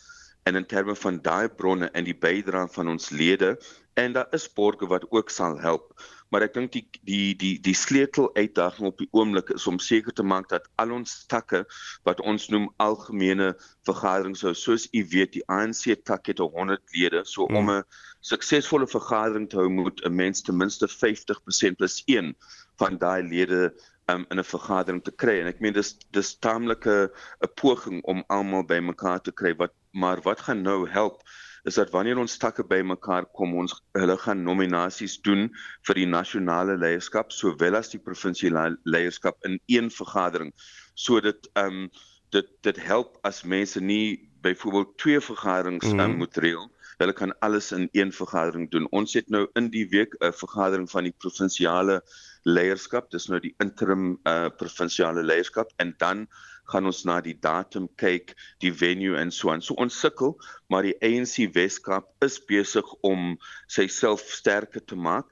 en in terme van daai bronne en die bydrae van ons lede en daar is borge wat ook sal help maar ek dink die die die die sleutel uitdaging op die oomblik is om seker te maak dat al ons takke wat ons noem algemene vergaderings sou soos u weet die ANC tak het 100 lede so hmm. om 'n suksesvolle vergadering te hou moet 'n mens ten minste 50% plus 1 van daai lede um, in 'n vergadering te kry en ek meen dis dis taamlike 'n poging om almal bymekaar te kry wat maar wat gaan nou help is dat wanneer ons takke bymekaar kom ons hulle gaan nominasies doen vir die nasionale leierskap sowel as die provinsiale leierskap in een vergadering. Sodat ehm um, dit dit help as mense nie byvoorbeeld twee vergaderings mm -hmm. moet reël. Hulle kan alles in een vergadering doen. Ons het nou in die week 'n vergadering van die provinsiale leierskap. Dis nou die interim uh, provinsiale leierskap. En dan gaan ons na die datum kyk, die venue en so aan. So ons sukkel, maar die ANC Weskaap is besig om syself sterker te maak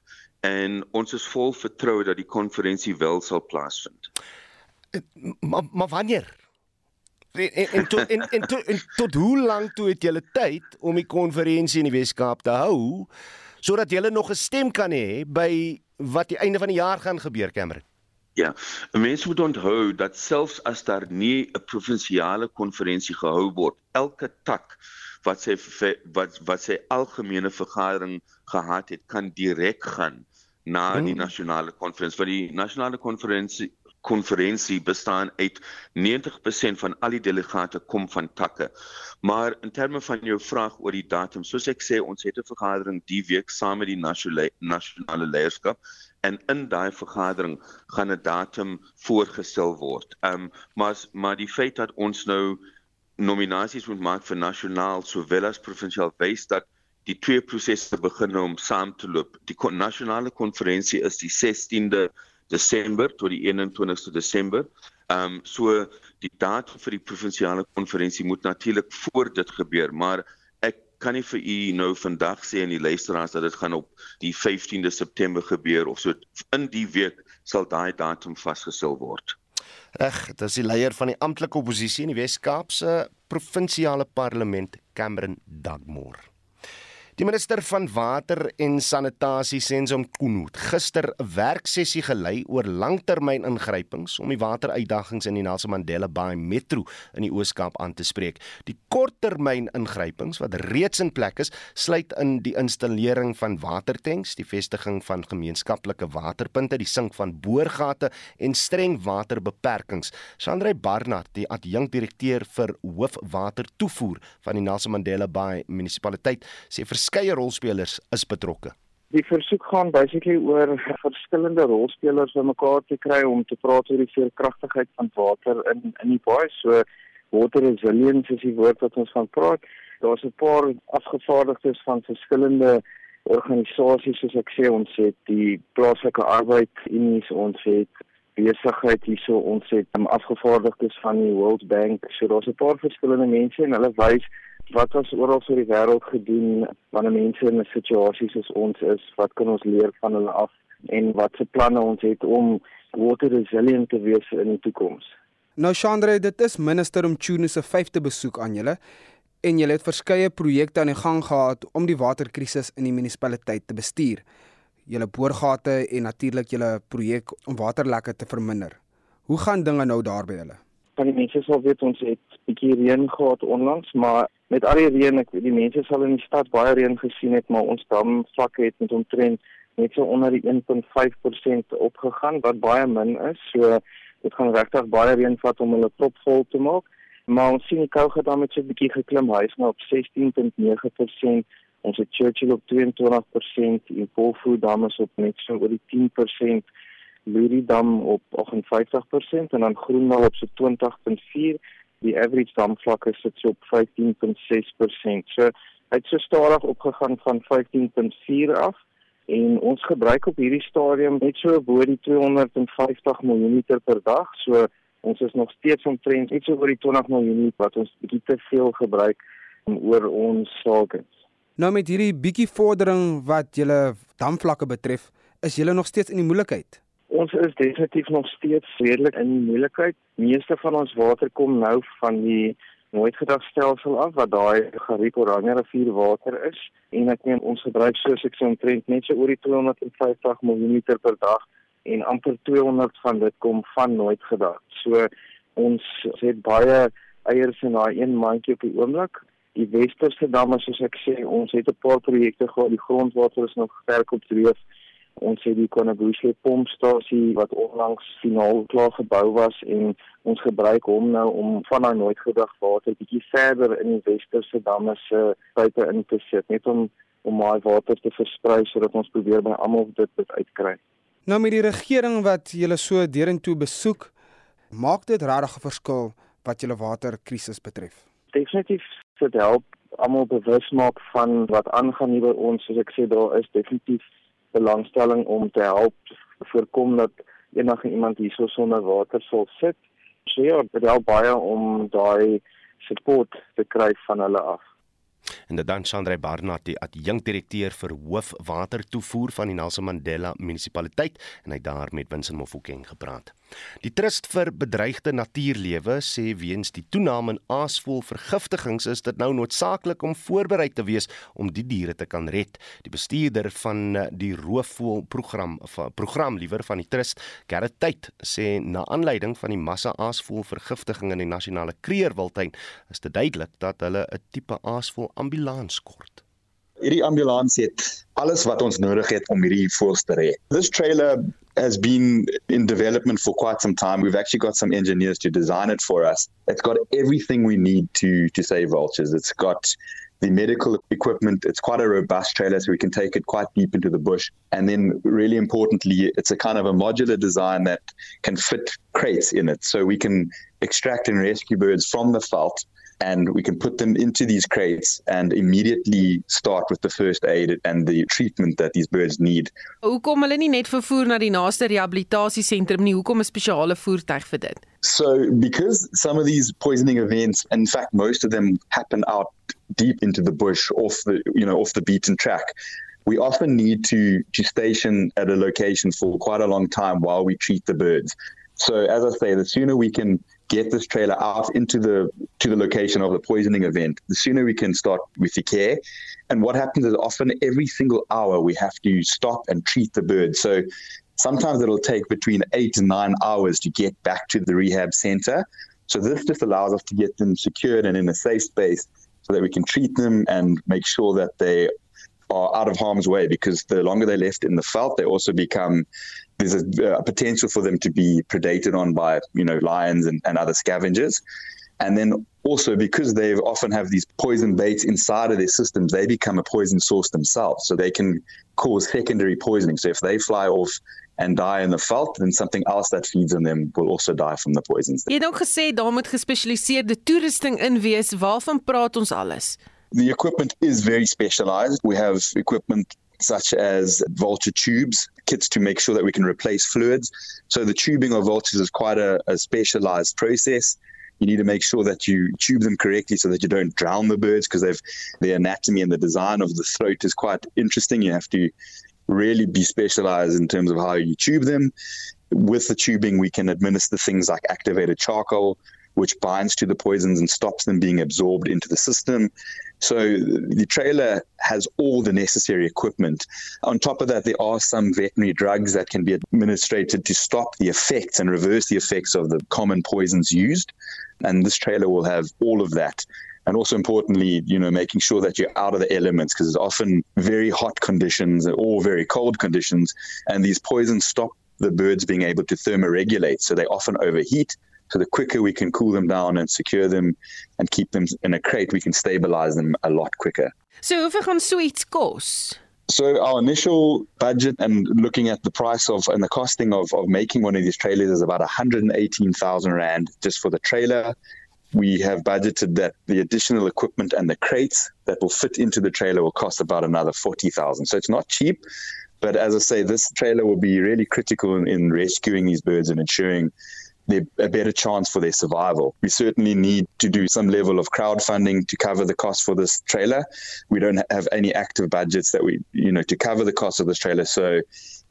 en ons is vol vertroue dat die konferensie wel sal plaasvind. Maar maar wanneer? En en tot en, en, tot, en tot hoe lank toe het julle tyd om die konferensie in die Weskaap te hou sodat julle nog 'n stem kan hê by wat die einde van die jaar gaan gebeur, Cameron? Ja, mense moet onthou dat selfs as daar nie 'n provinsiale konferensie gehou word, elke tak wat sy wat wat sy algemene vergadering gehad het, kan direk gaan na die hmm. nasionale konferensie. Want die nasionale konferensie konferensie bestaan uit 90% van al die delegate kom van takke. Maar in terme van jou vraag oor die datum, soos ek sê, ons het 'n vergadering die week saam met die nasionale nasionale leierskap en in daai vergadering gaan 'n datum voorgestel word. Ehm um, maar maar die feit dat ons nou nominasies moet maak vir nasionaal sowel as provinsiaal wys dat die twee prosesse begin om saam te loop. Die nasionale konferensie is die 16de Desember tot die 21ste Desember. Ehm um, so die datum vir die provinsiale konferensie moet natuurlik voor dit gebeur, maar kan nie vir u nou vandag sê in die luisteraars dat dit gaan op die 15de September gebeur of so in die week sal daai datum vasgestel word. Reg, dit is die leier van die amptelike oppositie in die Wes-Kaapse provinsiale parlement, Cameron Dagmore. Die minister van water en sanitasie Sensom Kunu het gister 'n werksessie gelei oor langtermyn ingrypings om die wateruitdagings in die Nelson Mandela Bay Metro in die Oos-Kaap aan te spreek. Die korttermyn ingrypings wat reeds in plek is, sluit in die installering van watertanks, die vestiging van gemeenskaplike waterpunte, die sink van boorgate en streng waterbeperkings. Sandrey Barnard, die adjunkdirekteur vir hoofwatertoevoer van die Nelson Mandela Bay munisipaliteit, sê verskeie rolspelers is betrokke. Die versoek gaan basically oor verskillende rolspelers bymekaar te kry om te praat oor die veerkragtigheid van water in in die baie so water resilience is die woord wat ons van praat. Daar's 'n paar afgevaardigdes van verskillende organisasies soos ek sê ons het die plaaslike arbeid unies ons het besigheid hierso ons het um, afgevaardigdes van die World Bank so daar's 'n paar verskillende mense en hulle wys wat ons oral oor die wêreld gedoen wanneer mense in 'n situasie soos ons is, wat kan ons leer van hulle af en wat se planne ons het om water resilient te wees in die toekoms. Nou Chandra, dit is minister Mchunu se 5de besoek aan julle en julle het verskeie projekte aan die gang gehad om die waterkrisis in die munisipaliteit te bestuur. Julle boorgate en natuurlik julle projek om waterlekke te verminder. Hoe gaan dinge nou daar by julle? Van die mense sal weet ons het bietjie reën gehad onlangs, maar met al die reën, ek die mense sal in die stad baie reën gesien het, maar ons damvlakke het met omtrent net so onder die 1.5% opgegaan wat baie min is. So dit gaan regtig baie reën vat om hulle propvol te maak. Maar ons sien die Kouga dam het so 'n bietjie geklim, hy is nou op 16.9%. Ons het Churchill op 22% en Polfu dam is op net so oor die 10%. Lurie dam op 58% en dan Groenwal op so 20.4 die average damvlakke sit so op 15.6%. So hy het so stadig opgegaan van 15.4 af en ons gebruik op hierdie stadium net so bo die 250 miljoen liter per dag. So ons is nog steeds omtrent iets oor die 20 miljoen liter wat ons bietjie te veel gebruik oor ons sake. Nou met hierdie bietjie vordering wat julle damvlakke betref, is julle nog steeds in die moeilikheid. Ons is definitief nog steeds redelik in moeilikheid. Meeste van ons water kom nou van die Nooitgedagstelsel af wat daai Gariep Oranje rivier water is en ek meen ons gebruik soos ek sê omtrent net so oor die 250 miljoen liter per dag en amper 200 van dit kom van Nooitgedag. So ons het baie eiers in daai een mandjie op die oomblik. Die Westerse damme soos ek sê, ons het 'n paar projekte gehad. Die grondwater is nog sterk op dreef ons het die Konabushi pompstasie wat onlangs finaal klaar gebou was en ons gebruik hom nou om van daai nooit gedag water bietjie verder in die westerse damme se pype in te sit net om om daai water te versprei sodat ons probeer by almal dit dit uitkry. Nou met die regering wat julle so derentoe besoek, maak dit regtig 'n verskil wat julle waterkrisis betref. Definitief dit help almal bewus maak van wat aangaan hier by ons soos ek sê daar is definitief belangstelling om te help voorkom dat enige iemand hierso sonder water sal sit. So ja, dit help baie om daai support te kry van hulle af. En dit dan Sandre Barnard, die adjunkdirekteur vir hoofwatertoevoer van die Nelson Mandela munisipaliteit en hy daar met Winston Mofokeng gepraat. Die Trust vir Bedreigde Natuurlewe sê weens die toename in aasvoëlvergiftigings is dit nou noodsaaklik om voorberei te wees om die diere te kan red. Die bestuurder van eh, die roofvoëlprogram program liewer van die Trust, Gerrit Tyd, sê na aanleiding van die massa aasvoëlvergiftiging in die nasionale kreerwiltuin is dit duidelik dat hulle 'n tipe aasvoël ambulans kort. Hierdie ambulans het alles wat ons nodig het om hierdie voëls te red. This trailer has been in development for quite some time. We've actually got some engineers to design it for us. It's got everything we need to to save vultures. It's got the medical equipment. It's quite a robust trailer, so we can take it quite deep into the bush. And then, really importantly, it's a kind of a modular design that can fit crates in it, so we can extract and rescue birds from the veld and we can put them into these crates and immediately start with the first aid and the treatment that these birds need. Hoekom hulle nie net vervoer na die naaste rehabilitasiesentrum nie? Hoekom 'n spesiale voertuig vir dit? So because some of these poisoning events in fact most of them happen out deep into the bush off the you know off the beaten track we often need to to station at a location for quite a long time while we treat the birds. So as I say the sooner we can get this trailer out into the to the location of the poisoning event, the sooner we can start with the care. And what happens is often every single hour we have to stop and treat the bird. So sometimes it'll take between eight to nine hours to get back to the rehab center. So this just allows us to get them secured and in a safe space so that we can treat them and make sure that they are out of harm's way because the longer they're left in the veld, they also become there's a, a, potential for them to be predated on by you know lions and, and other scavengers and then also because they often have these poison baits inside of their systems they become a poison source themselves so they can cause secondary poisoning so if they fly off and die in the veld then something else that feeds on them will also die from the poisons. Jy het ook gesê daar moet gespesialiseerde toerusting in wees. Waarvan praat ons alles? The equipment is very specialized. We have equipment such as vulture tubes, kits to make sure that we can replace fluids. So the tubing of vultures is quite a, a specialized process. You need to make sure that you tube them correctly so that you don't drown the birds because they've the anatomy and the design of the throat is quite interesting. You have to really be specialized in terms of how you tube them. With the tubing, we can administer things like activated charcoal, which binds to the poisons and stops them being absorbed into the system. So the trailer has all the necessary equipment. On top of that, there are some veterinary drugs that can be administered to stop the effects and reverse the effects of the common poisons used. And this trailer will have all of that. And also importantly, you know, making sure that you're out of the elements because it's often very hot conditions or very cold conditions. And these poisons stop the birds being able to thermoregulate. So they often overheat so the quicker we can cool them down and secure them and keep them in a crate, we can stabilize them a lot quicker. So hoeveel gaan so iets kos? So our initial budget and looking at the price of and the costing of of making one of these trailers is about 118,000 rand just for the trailer. We have budgeted that the additional equipment and the crates that will fit into the trailer will cost about another 40,000. So it's not cheap, but as I say this trailer will be really critical in, in rescuing these birds and ensuring a better chance for their survival. We certainly need to do some level of crowdfunding to cover the cost for this trailer. We don't have any active budgets that we, you know, to cover the cost of this trailer. So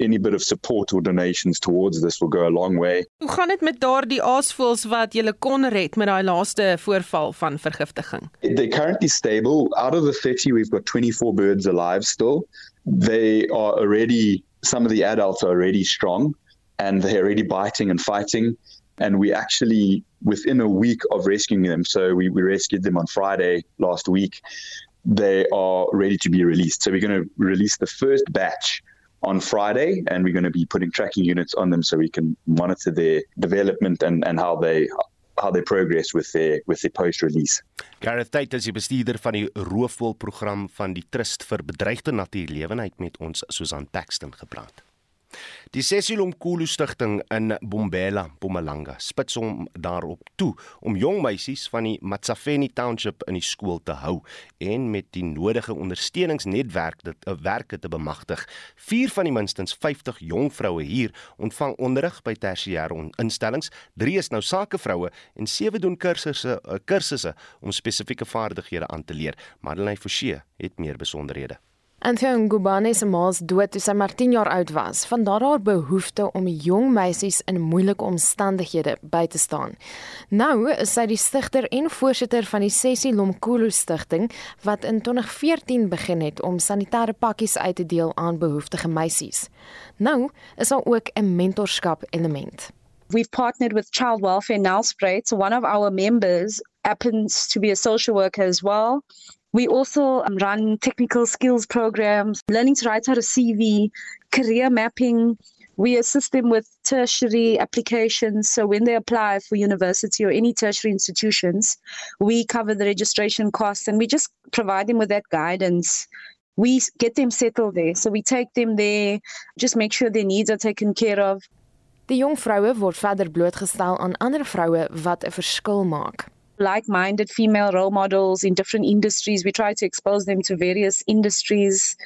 any bit of support or donations towards this will go a long way. Hoe gaan dit met daardie aasvoëls wat jy kon red met daai laaste voorval van vergiftiging? They're currently stable. Out of the 30 we've got 24 birds alive still. They are already some of the adults are already strong and they're already biting and fighting and we actually within a week of rescuing them so we, we rescued them on friday last week they are ready to be released so we're going to release the first batch on friday and we're going to be putting tracking units on them so we can monitor their development and and how they how they progress with their with their post release. Gareth Tate is die bestuurder van die roofvoël program van die Trust vir Bedreigde Natuurlewenheid met ons Susan Paxton gepraat. Die Sesilomkhulu Stichting in Bombela, Mpumalanga, spits hom daarop toe om jong meisies van die Matsafeni Township in die skool te hou en met die nodige ondersteuningsnetwerk dit 'n werke te bemagtig. Vier van die minstens 50 jong vroue hier ontvang onderrig by tersiêre instellings. Drie is nou sakevroue en sewe doen kursusse eh, kursusse om spesifieke vaardighede aan te leer. Madeleine Forsie het meer besonderhede. Anthony Ngubane se ma is dood toe sy maar 10 jaar oud was. Vandaar haar behoefte om jong meisies in moeilike omstandighede by te staan. Nou is sy die stigter en voorsitter van die Sessie Lomkulu Stichting wat in 2014 begin het om sanitêre pakkies uit te deel aan behoeftige meisies. Nou is daar ook 'n mentorskap element. We've partnered with Child Welfare Nelspruit, so one of our members happens to be a social worker as well. We also um, run technical skills programs, learning to write out a CV, career mapping. We assist them with tertiary applications. So when they apply for university or any tertiary institutions, we cover the registration costs and we just provide them with that guidance. We get them settled there. So we take them there, just make sure their needs are taken care of. Die jong vroue word verder blootgestel aan ander vroue wat 'n verskil maak. Like minded female role models in different industries. We try to expose them to various industries.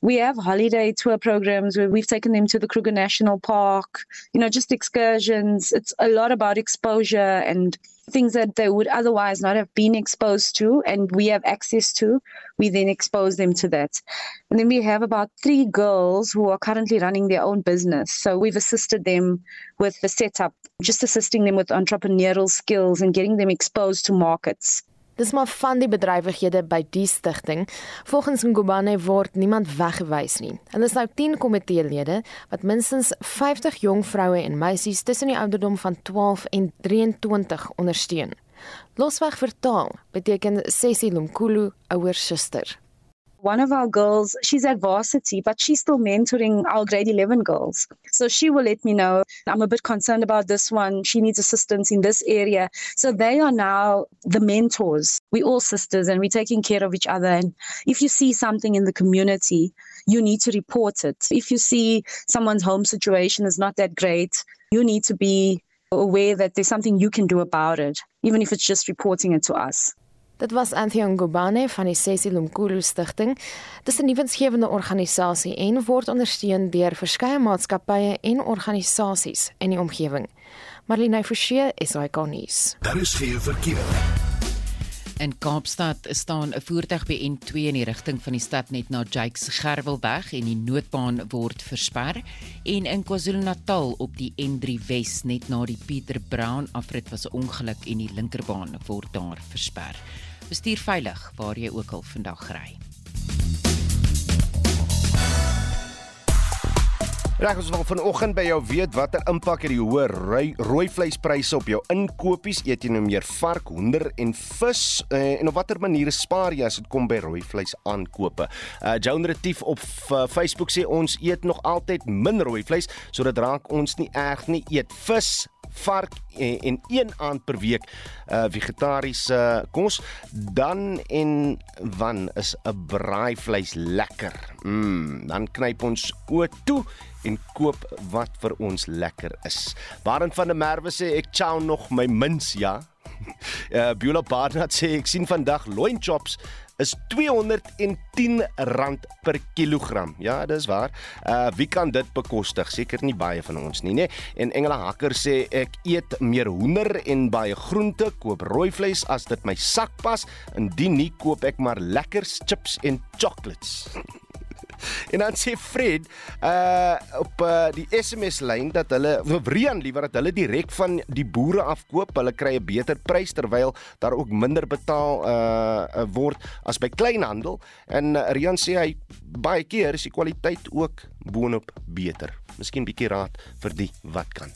We have holiday tour programs where we've taken them to the Kruger National Park, you know, just excursions. It's a lot about exposure and things that they would otherwise not have been exposed to and we have access to we then expose them to that. And then we have about three girls who are currently running their own business. So we've assisted them with the setup just assisting them with entrepreneurial skills and getting them exposed to markets Dis maar van die bedrywighede by die stigting. Volgens Ngubane word niemand weggewys nie. Hulle is nou 10 komiteelede wat minstens 50 jong vroue en meisies tussen die ouderdom van 12 en 23 ondersteun. Losweg vertaal beteken Sessie Lumkulu ouer suster. One of our girls, she's at varsity, but she's still mentoring our grade 11 girls. So she will let me know, I'm a bit concerned about this one. She needs assistance in this area. So they are now the mentors. We're all sisters and we're taking care of each other. And if you see something in the community, you need to report it. If you see someone's home situation is not that great, you need to be aware that there's something you can do about it, even if it's just reporting it to us. Dit was Anthony Ngubane van die Sessie Lumkulu Stichting. Dit is 'n nuwensgewende organisasie en word ondersteun deur verskeie maatskappye en organisasies in die omgewing. Marlene Forsie, SAK nuus. Daar is geen verkeer. In Kaapstad staan 'n voertuig by N2 in die rigting van die stad net na Jakes Gerwelweg en die noodbaan word versper en in KwaZulu-Natal op die N3 Wes net na die Pieter Brown afrit was 'n ongeluk en die linkerbaan word daar versper. Bestuur veilig waar jy ook al vandag ry. Reg ons wil vanoggend by jou weet watter impak het die hoë rooi, rooi vleispryse op jou inkopies? Eet jy nou meer vark, hoender en vis? Uh, en op watter maniere spaar jy as dit kom by rooi vleis aankope? Uh Joan Retief op uh, Facebook sê ons eet nog altyd min rooi vleis, so dit raak ons nie erg nie. Eet vis, vark en, en een aand per week uh vegetariese kos dan en wan is 'n braaivleis lekker. Mm, dan knyp ons oë toe en koop wat vir ons lekker is. Baron van der Merwe sê ek chow nog my mins ja. Uh Bula Barnard sê ek sien vandag loin chops is R210 per kilogram. Ja, dis waar. Uh wie kan dit bekostig? Seker nie baie van ons nie, nê? En Engela Hakker sê ek eet meer hoender en baie groente, koop rooi vleis as dit my sak pas. Indien nie koop ek maar lekkers chips en chocolates. *laughs* *laughs* En dan sê Fred uh op uh, die SMS lyn dat hulle Brian liewer dat hulle direk van die boere afkoop, hulle kry 'n beter prys terwyl daar ook minder betaal uh word as by kleinhandel. En uh, Rian sê hy baie keer is die kwaliteit ook boonop beter. Miskien bietjie raad vir die wat kan.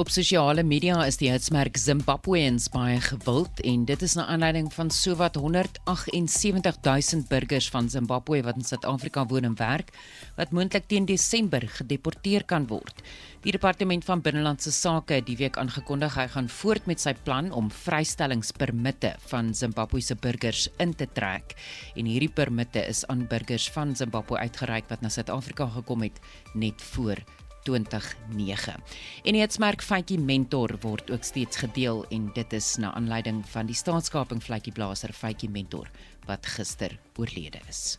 Op sosiale media is die hitsmerk Zimbabweans baie gewild en dit is na aanleiding van sowat 178 000 burgers van Zimbabwe wat in Suid-Afrika woon en werk wat moontlik teen Desember gedeporteer kan word. Die departement van binnelandse sake het die week aangekondig hy gaan voort met sy plan om vrystellingspermitte van Zimbabwe se burgers in te trek. En hierdie permitte is aan burgers van Zimbabwe uitgereik wat na Suid-Afrika gekom het net voor 2009. En die hitsmerk Fytjie Mentor word ook steeds gedeel en dit is na aanleiding van die staatskaping Fytjie Blaser Fytjie Mentor wat gister oorlede is.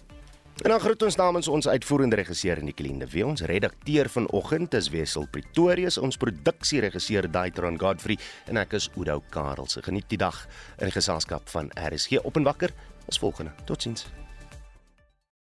En dan groet ons namens ons uitvoerende regisseur Nicoline Wie ons redakteur vanoggend is Wessel Pretorius, ons produksieregisseur Daitron Godfrey en ek is Udo Karelse. Geniet die dag in geselskap van RSG op en wakker. Ons volgende. Totsiens.